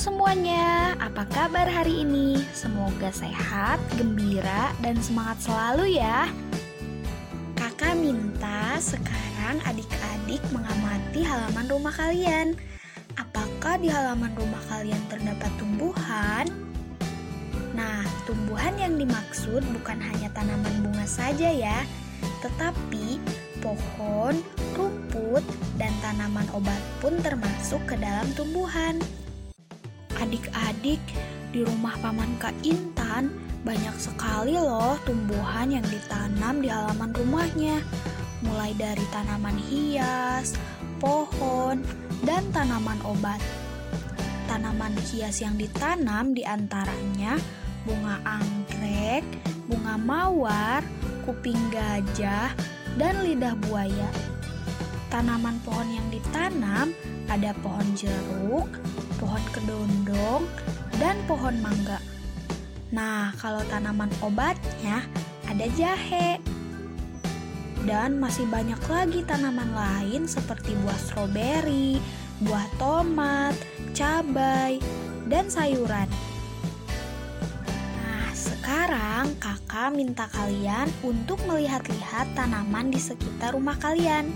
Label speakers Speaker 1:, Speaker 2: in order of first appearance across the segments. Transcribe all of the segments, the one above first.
Speaker 1: semuanya, apa kabar hari ini? Semoga sehat, gembira, dan semangat selalu ya. Kakak minta sekarang adik-adik mengamati halaman rumah kalian. Apakah di halaman rumah kalian terdapat tumbuhan? Nah, tumbuhan yang dimaksud bukan hanya tanaman bunga saja ya, tetapi pohon, rumput, dan tanaman obat pun termasuk ke dalam tumbuhan. Adik-adik, di rumah paman Kak Intan banyak sekali loh tumbuhan yang ditanam di halaman rumahnya. Mulai dari tanaman hias, pohon, dan tanaman obat. Tanaman hias yang ditanam di antaranya bunga anggrek, bunga mawar, kuping gajah, dan lidah buaya. Tanaman pohon yang ditanam ada pohon jeruk, pohon kedondong, dan pohon mangga. Nah, kalau tanaman obatnya ada jahe. Dan masih banyak lagi tanaman lain seperti buah stroberi, buah tomat, cabai, dan sayuran. Nah, sekarang kakak minta kalian untuk melihat-lihat tanaman di sekitar rumah kalian.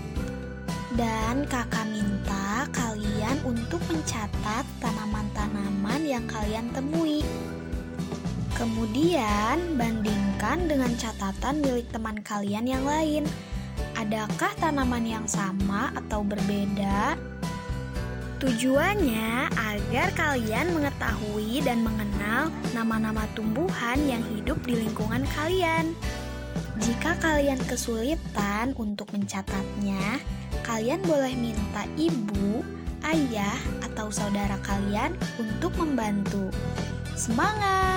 Speaker 1: Dan kakak minta kalian untuk mencatat tanaman-tanaman yang kalian temui. Kemudian bandingkan dengan catatan milik teman kalian yang lain. Adakah tanaman yang sama atau berbeda? Tujuannya agar kalian mengetahui dan mengenal nama-nama tumbuhan yang hidup di lingkungan kalian. Jika kalian kesulitan untuk mencatatnya, kalian boleh minta ibu, ayah, atau saudara kalian untuk membantu. Semangat!